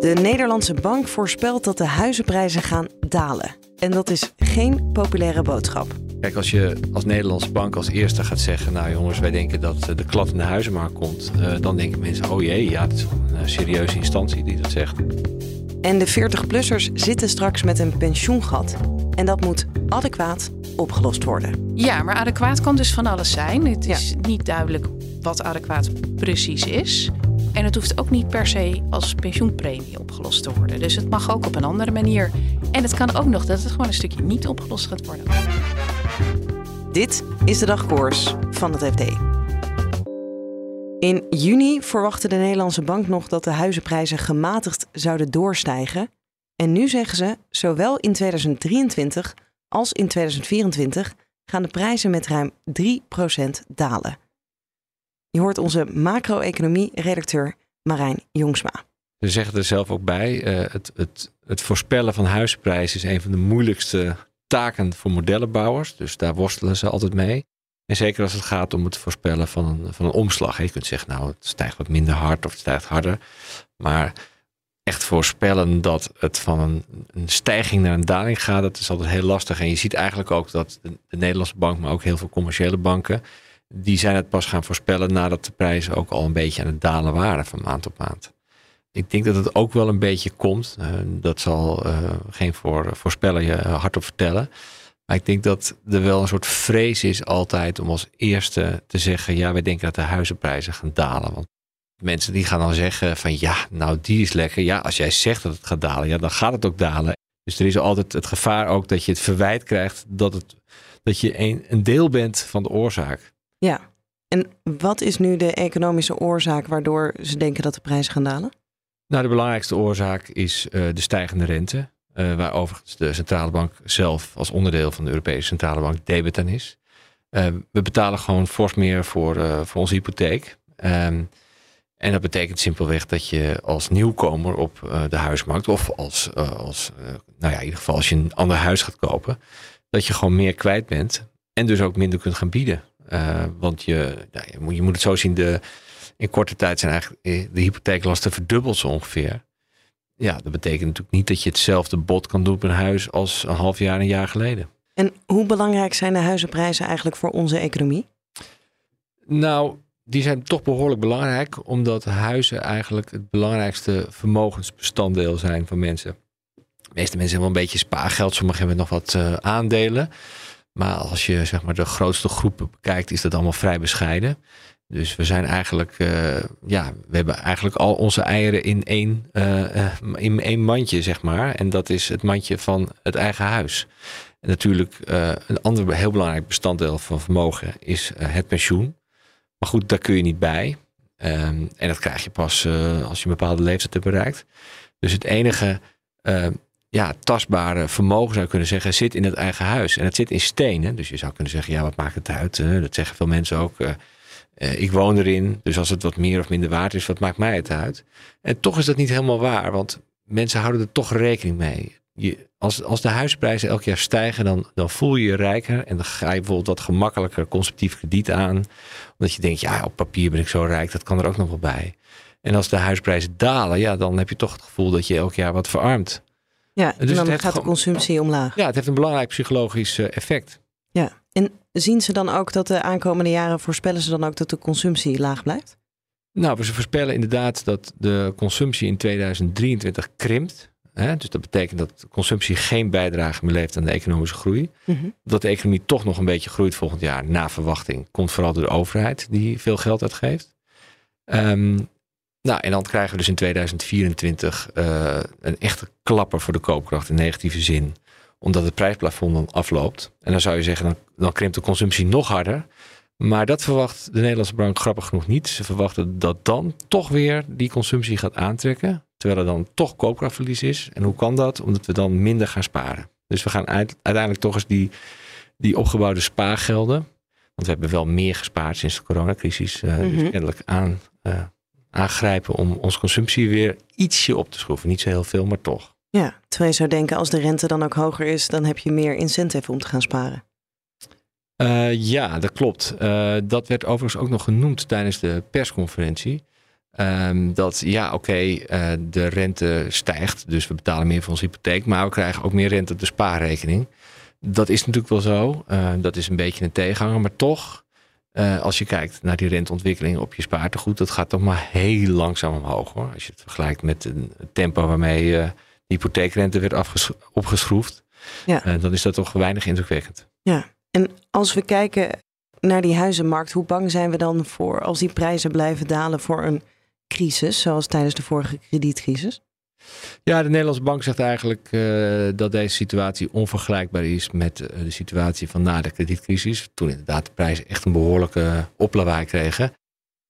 De Nederlandse bank voorspelt dat de huizenprijzen gaan dalen. En dat is geen populaire boodschap. Kijk, als je als Nederlandse bank als eerste gaat zeggen... nou jongens, wij denken dat de klad in de huizenmarkt komt... Uh, dan denken mensen, oh jee, ja, het is een uh, serieuze instantie die dat zegt. En de 40-plussers zitten straks met een pensioengat. En dat moet adequaat opgelost worden. Ja, maar adequaat kan dus van alles zijn. Het is ja. niet duidelijk wat adequaat precies is. En het hoeft ook niet per se als pensioenpremie opgelost te worden. Dus het mag ook op een andere manier. En het kan ook nog dat het gewoon een stukje niet opgelost gaat worden. Dit is de dagkoers van het FD. In juni verwachtte de Nederlandse bank nog dat de huizenprijzen gematigd zouden doorstijgen. En nu zeggen ze, zowel in 2023 als in 2024 gaan de prijzen met ruim 3% dalen. Je hoort onze macro-economie-redacteur Marijn Jongsma. Ze zeggen er zelf ook bij, uh, het, het, het voorspellen van huizenprijzen is een van de moeilijkste taken voor modellenbouwers. Dus daar worstelen ze altijd mee. En zeker als het gaat om het voorspellen van een, van een omslag. Je kunt zeggen, nou, het stijgt wat minder hard of het stijgt harder. Maar echt voorspellen dat het van een, een, stijging naar een daling gaat, dat is altijd heel lastig. En je ziet eigenlijk ook dat de Nederlandse bank, maar ook heel veel commerciële banken, die zijn het pas gaan voorspellen nadat de prijzen ook al een beetje aan het dalen waren van maand op maand. Ik denk dat het ook wel een beetje komt. Uh, dat zal uh, geen voor, voorspeller je hardop vertellen. Maar ik denk dat er wel een soort vrees is altijd om als eerste te zeggen: ja, wij denken dat de huizenprijzen gaan dalen. Want mensen die gaan dan zeggen: van ja, nou die is lekker. Ja, als jij zegt dat het gaat dalen, ja, dan gaat het ook dalen. Dus er is altijd het gevaar ook dat je het verwijt krijgt dat, het, dat je een deel bent van de oorzaak. Ja, en wat is nu de economische oorzaak waardoor ze denken dat de prijzen gaan dalen? Nou, de belangrijkste oorzaak is uh, de stijgende rente. Uh, waar overigens de centrale bank zelf als onderdeel van de Europese centrale bank debet aan is. Uh, we betalen gewoon fors meer voor, voor onze hypotheek. Um, en dat betekent simpelweg dat je als nieuwkomer op de huismarkt, of als, als nou ja, in ieder geval als je een ander huis gaat kopen, dat je gewoon meer kwijt bent en dus ook minder kunt gaan bieden. Uh, want je, nou, je, moet, je, moet, het zo zien, de, in korte tijd zijn eigenlijk de hypotheeklasten verdubbeld zo ongeveer. Ja, dat betekent natuurlijk niet dat je hetzelfde bod kan doen op een huis als een half jaar, een jaar geleden. En hoe belangrijk zijn de huizenprijzen eigenlijk voor onze economie? Nou, die zijn toch behoorlijk belangrijk, omdat huizen eigenlijk het belangrijkste vermogensbestanddeel zijn van mensen. De meeste mensen hebben wel een beetje spaargeld, sommigen hebben nog wat uh, aandelen. Maar als je zeg maar, de grootste groepen bekijkt, is dat allemaal vrij bescheiden. Dus we zijn eigenlijk, uh, ja, we hebben eigenlijk al onze eieren in één, uh, in één mandje, zeg maar. En dat is het mandje van het eigen huis. Natuurlijk, een ander heel belangrijk bestanddeel van vermogen is het pensioen. Maar goed, daar kun je niet bij. Um, en dat krijg je pas als je een bepaalde leeftijd hebt bereikt. Dus het enige ja, tastbare vermogen zou je kunnen zeggen, zit in het eigen huis. En het zit in stenen. Dus je zou kunnen zeggen, ja, wat maakt het uit? Dat zeggen veel mensen ook. Uh, uh, ik woon erin, dus als het wat meer of minder waard is, wat maakt mij het uit? En toch is dat niet helemaal waar, want mensen houden er toch rekening mee. Je, als, als de huisprijzen elk jaar stijgen, dan, dan voel je je rijker. En dan ga je bijvoorbeeld wat gemakkelijker conceptief krediet aan. Omdat je denkt, ja, op papier ben ik zo rijk, dat kan er ook nog wel bij. En als de huisprijzen dalen, ja, dan heb je toch het gevoel dat je elk jaar wat verarmt. Ja, dus dan gaat de consumptie omlaag. Ja, het heeft een belangrijk psychologisch eh, effect. Ja, en zien ze dan ook dat de aankomende jaren, voorspellen ze dan ook dat de consumptie laag blijft? Nou, ze voorspellen inderdaad dat de consumptie in 2023 krimpt. Hè? Dus dat betekent dat de consumptie geen bijdrage meer levert aan de economische groei. Mm -hmm. Dat de economie toch nog een beetje groeit volgend jaar, na verwachting, komt vooral door de overheid die veel geld uitgeeft. Um, nou, en dan krijgen we dus in 2024 uh, een echte klapper voor de koopkracht in negatieve zin. Omdat het prijsplafond dan afloopt. En dan zou je zeggen, dan, dan krimpt de consumptie nog harder. Maar dat verwacht de Nederlandse bank grappig genoeg niet. Ze verwachten dat dan toch weer die consumptie gaat aantrekken. Terwijl er dan toch koopkrachtverlies is. En hoe kan dat? Omdat we dan minder gaan sparen. Dus we gaan uiteindelijk toch eens die, die opgebouwde spaargelden. Want we hebben wel meer gespaard sinds de coronacrisis. Uh, Dus mhm. kennelijk aan, uh, aangrijpen om onze consumptie weer ietsje op te schroeven. Niet zo heel veel, maar toch. Ja, terwijl je zou denken als de rente dan ook hoger is, dan heb je meer incentive om te gaan sparen. Uh, ja, dat klopt. Uh, dat werd overigens ook nog genoemd tijdens de persconferentie. Um, dat ja, oké, okay, uh, de rente stijgt, dus we betalen meer voor onze hypotheek, maar we krijgen ook meer rente op de spaarrekening. Dat is natuurlijk wel zo. dat is een beetje een tegenhanger, maar toch, als je kijkt naar die renteontwikkeling op je spaartegoed, dat gaat toch maar heel langzaam omhoog hoor. Als je het vergelijkt met het tempo waarmee de hypotheekrente werd opgeschroefd, ja. dan is dat toch weinig indrukwekkend. Ja, en als we kijken naar die huizenmarkt, hoe bang zijn we dan voor als die prijzen blijven dalen voor een crisis, zoals tijdens de vorige kredietcrisis? Ja, de Nederlandse bank zegt eigenlijk uh, dat deze situatie onvergelijkbaar is met uh, de situatie van na de kredietcrisis. Toen inderdaad de prijzen echt een behoorlijke oplawaai kregen.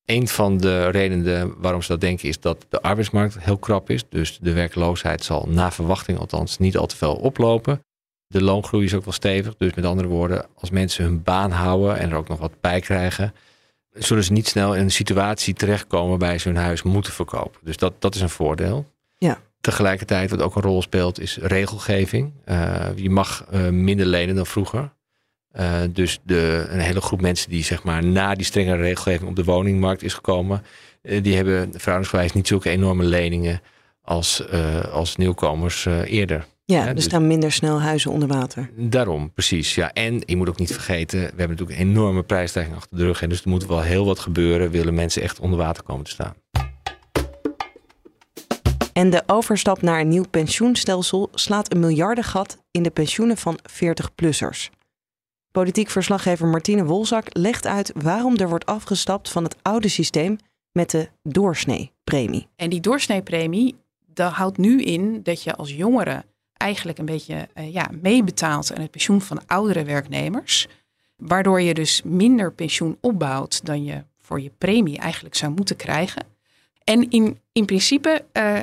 Een van de redenen waarom ze dat denken is dat de arbeidsmarkt heel krap is. Dus de werkloosheid zal na verwachting althans niet al te veel oplopen. De loongroei is ook wel stevig. Dus met andere woorden, als mensen hun baan houden en er ook nog wat bij krijgen, zullen ze niet snel in een situatie terechtkomen waarbij ze hun huis moeten verkopen. Dus dat, dat is een voordeel. Ja. Tegelijkertijd, wat ook een rol speelt, is regelgeving. Uh, je mag uh, minder lenen dan vroeger. Uh, dus de, een hele groep mensen die zeg maar na die strengere regelgeving op de woningmarkt is gekomen, die hebben verhoudingsgewijs niet zulke enorme leningen als, als nieuwkomers eerder. Ja, er dus staan minder snel huizen onder water. Daarom, precies. Ja. En je moet ook niet vergeten, we hebben natuurlijk een enorme prijsstijging achter de rug. En dus er moet wel heel wat gebeuren, willen mensen echt onder water komen te staan. En de overstap naar een nieuw pensioenstelsel slaat een miljardengat in de pensioenen van 40-plussers. Politiek verslaggever Martine Wolzak legt uit waarom er wordt afgestapt van het oude systeem met de doorsneepremie. En die doorsneepremie, dat houdt nu in dat je als jongere eigenlijk een beetje uh, ja, meebetaalt aan het pensioen van oudere werknemers. Waardoor je dus minder pensioen opbouwt dan je voor je premie eigenlijk zou moeten krijgen. En in, in principe, uh,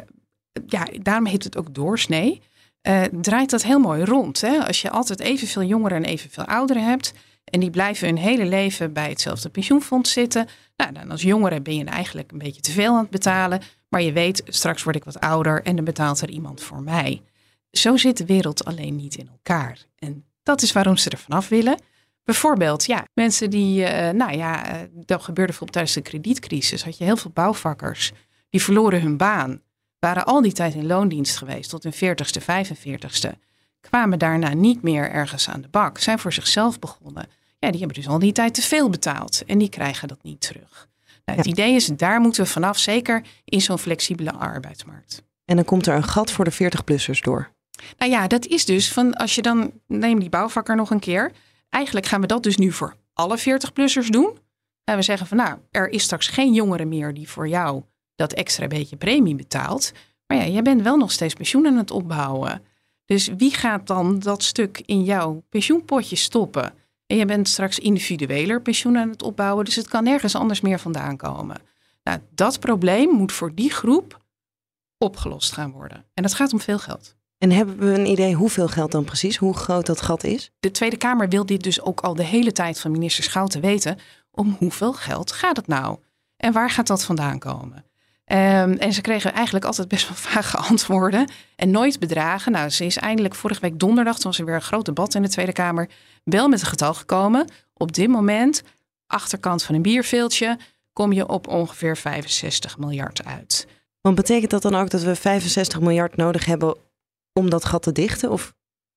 ja, daarom heet het ook doorsnee, uh, draait dat heel mooi rond. Hè? Als je altijd evenveel jongeren en evenveel ouderen hebt en die blijven hun hele leven bij hetzelfde pensioenfonds zitten. Nou, dan als jongere ben je eigenlijk een beetje te veel aan het betalen. Maar je weet, straks word ik wat ouder en dan betaalt er iemand voor mij. Zo zit de wereld alleen niet in elkaar. En dat is waarom ze er vanaf willen. Bijvoorbeeld, ja, mensen die, uh, nou ja, uh, dat gebeurde bijvoorbeeld tijdens de kredietcrisis. Had je heel veel bouwvakkers die verloren hun baan. Waren al die tijd in loondienst geweest tot hun 40ste, 45ste. Kwamen daarna niet meer ergens aan de bak. Zijn voor zichzelf begonnen. Ja, die hebben dus al die tijd te veel betaald. En die krijgen dat niet terug. Nou, het idee is, daar moeten we vanaf, zeker in zo'n flexibele arbeidsmarkt. En dan komt er een gat voor de 40-plussers door. Nou ja, dat is dus van als je dan, neem die bouwvakker nog een keer. Eigenlijk gaan we dat dus nu voor alle 40-plussers doen. En we zeggen van nou, er is straks geen jongere meer die voor jou dat extra beetje premie betaalt. Maar ja, jij bent wel nog steeds pensioen aan het opbouwen. Dus wie gaat dan dat stuk in jouw pensioenpotje stoppen? En je bent straks individueler pensioen aan het opbouwen, dus het kan nergens anders meer vandaan komen. Nou, dat probleem moet voor die groep opgelost gaan worden. En dat gaat om veel geld. En hebben we een idee hoeveel geld dan precies, hoe groot dat gat is? De Tweede Kamer wil dit dus ook al de hele tijd van minister Schouten weten. Om hoeveel geld gaat het nou? En waar gaat dat vandaan komen? Um, en ze kregen eigenlijk altijd best wel vage antwoorden en nooit bedragen. Nou, ze is eindelijk vorige week donderdag, toen was er weer een groot debat in de Tweede Kamer, wel met een getal gekomen. Op dit moment, achterkant van een bierveeltje, kom je op ongeveer 65 miljard uit. Want betekent dat dan ook dat we 65 miljard nodig hebben om dat gat te dichten? Of?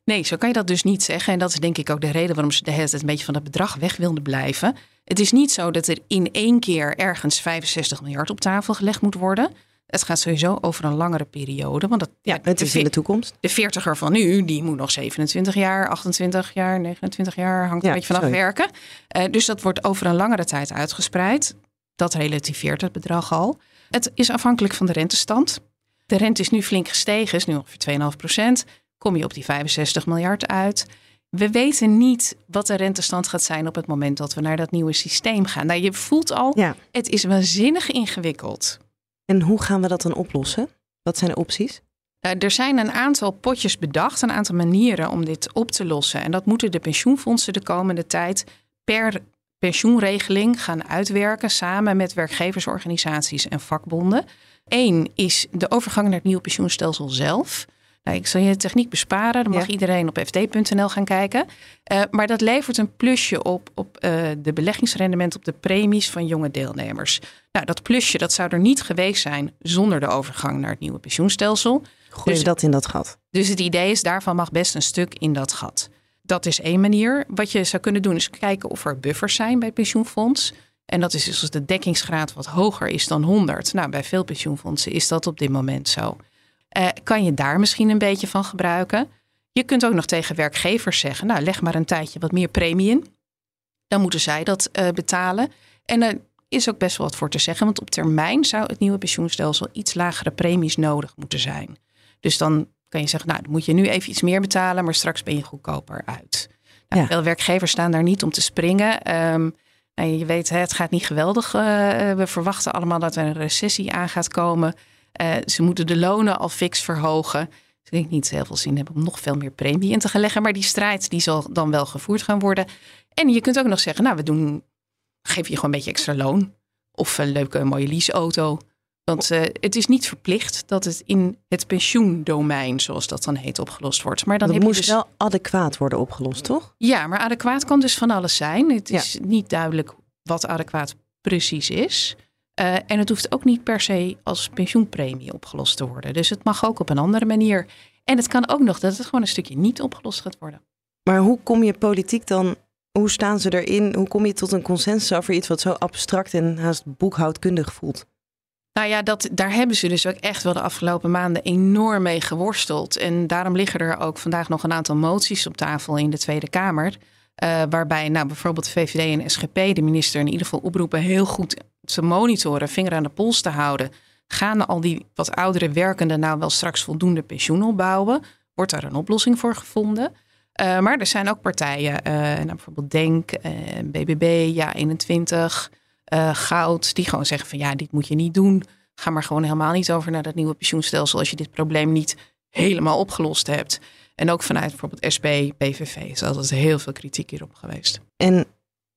Nee, zo kan je dat dus niet zeggen. En dat is denk ik ook de reden waarom ze de hele tijd een beetje van dat bedrag weg wilden blijven. Het is niet zo dat er in één keer ergens 65 miljard op tafel gelegd moet worden. Het gaat sowieso over een langere periode. Want dat, ja, het is in de toekomst. De 40er van nu, die moet nog 27 jaar, 28 jaar, 29 jaar, hangt een beetje vanaf werken. Uh, dus dat wordt over een langere tijd uitgespreid. Dat relativeert het bedrag al. Het is afhankelijk van de rentestand. De rente is nu flink gestegen, is nu ongeveer 2,5 procent. Kom je op die 65 miljard uit. we weten niet wat de rentestand gaat zijn op het moment dat we naar dat nieuwe systeem gaan. Nou, je voelt al, Ja. het is waanzinnig ingewikkeld. En hoe gaan we dat dan oplossen? Wat zijn de opties? Nou, er zijn een aantal potjes bedacht, een aantal manieren om dit op te lossen. En dat moeten de pensioenfondsen de komende tijd per pensioenregeling gaan uitwerken samen met werkgeversorganisaties en vakbonden. Eén is de overgang naar het nieuwe pensioenstelsel zelf. Nou, ik zal je de techniek besparen. Dan mag Ja. iedereen op fd.nl gaan kijken. Eh, maar dat levert een plusje op op eh, de beleggingsrendement op de premies van jonge deelnemers. Nou, dat plusje dat zou er niet geweest zijn zonder de overgang naar het nieuwe pensioenstelsel. Gooien Dus- we dat in dat gat? Dus het idee is, daarvan mag best een stuk in dat gat. Dat is één manier. Wat je zou kunnen doen, is kijken of er buffers zijn bij het pensioenfonds. En dat is dus als de dekkingsgraad wat hoger is dan 100. Nou, bij veel pensioenfondsen is dat op dit moment zo. Eh, kan je daar misschien een beetje van gebruiken? Je kunt ook nog tegen werkgevers zeggen, nou, leg maar een tijdje wat meer premie in. Dan moeten zij dat eh, betalen. En er is ook best wel wat voor te zeggen, want op termijn zou het nieuwe pensioenstelsel iets lagere premies nodig moeten zijn. Dus dan kan je zeggen, nou, dan moet je nu even iets meer betalen, maar straks ben je goedkoper uit. Nou, Ja. Veel werkgevers staan daar niet om te springen. Ehm, nou, je weet, het gaat niet geweldig. Eh, we verwachten allemaal dat er een recessie aan gaat komen. Eh, ze moeten de lonen al fix verhogen. Dus ik niet heel veel zin hebben om nog veel meer premie in te gaan leggen. Maar die strijd die zal dan wel gevoerd gaan worden. En je kunt ook nog zeggen, nou, we doen, geef je gewoon een beetje extra loon. Of een leuke mooie leaseauto. Want eh, het is niet verplicht dat het in het pensioendomein, zoals dat dan heet, opgelost wordt. Maar dan dat moest dus... wel adequaat worden opgelost, toch? Ja, maar adequaat kan dus van alles zijn. Het Ja. is niet duidelijk wat adequaat precies is. Eh, en het hoeft ook niet per se als pensioenpremie opgelost te worden. Dus het mag ook op een andere manier. En het kan ook nog dat het gewoon een stukje niet opgelost gaat worden. Maar hoe kom je politiek dan, hoe staan ze erin? Hoe kom je tot een consensus over iets wat zo abstract en haast boekhoudkundig voelt? Nou ja, dat, daar hebben ze dus ook echt wel de afgelopen maanden enorm mee geworsteld. En daarom liggen er ook vandaag nog een aantal moties op tafel in de Tweede Kamer. Eh, waarbij nou, bijvoorbeeld VVD en SGP de minister in ieder geval oproepen heel goed te monitoren, vinger aan de pols te houden. Gaan al die wat oudere werkenden nou wel straks voldoende pensioen opbouwen? Wordt daar een oplossing voor gevonden? Eh, maar er zijn ook partijen, eh, nou, bijvoorbeeld Denk, BBB, Ja 21, eh, Goud, die gewoon zeggen van ja, dit moet je niet doen. Ga maar gewoon helemaal niet over naar dat nieuwe pensioenstelsel als je dit probleem niet helemaal opgelost hebt. En ook vanuit bijvoorbeeld SP, PVV is altijd heel veel kritiek hierop geweest. En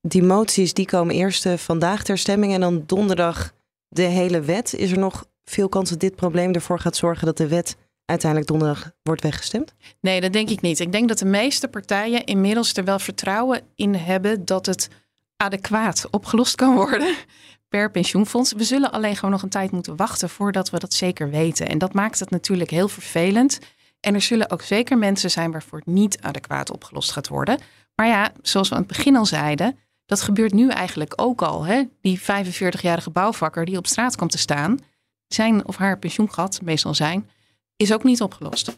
die moties die komen eerst eh, vandaag ter stemming en dan donderdag de hele wet. Is er nog veel kans dat dit probleem ervoor gaat zorgen dat de wet uiteindelijk donderdag wordt weggestemd? Nee, dat denk ik niet. Ik denk dat de meeste partijen inmiddels er wel vertrouwen in hebben dat het adequaat opgelost kan worden per pensioenfonds. We zullen alleen gewoon nog een tijd moeten wachten voordat we dat zeker weten. En dat maakt het natuurlijk heel vervelend. En er zullen ook zeker mensen zijn waarvoor het niet adequaat opgelost gaat worden. Maar ja, zoals we aan het begin al zeiden, dat gebeurt nu eigenlijk ook al. Hè? Die 45-jarige bouwvakker die op straat komt te staan, zijn of haar pensioengat, meestal zijn, is ook niet opgelost.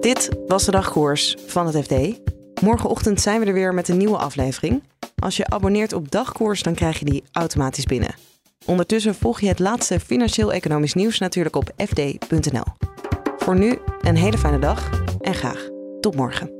Dit was de dagkoers van het FD. Morgenochtend zijn we er weer met een nieuwe aflevering. Als je abonneert op dagkoers, dan krijg je die automatisch binnen. Ondertussen volg je het laatste financieel-economisch nieuws natuurlijk op fd.nl. Voor nu een hele fijne dag en graag tot morgen.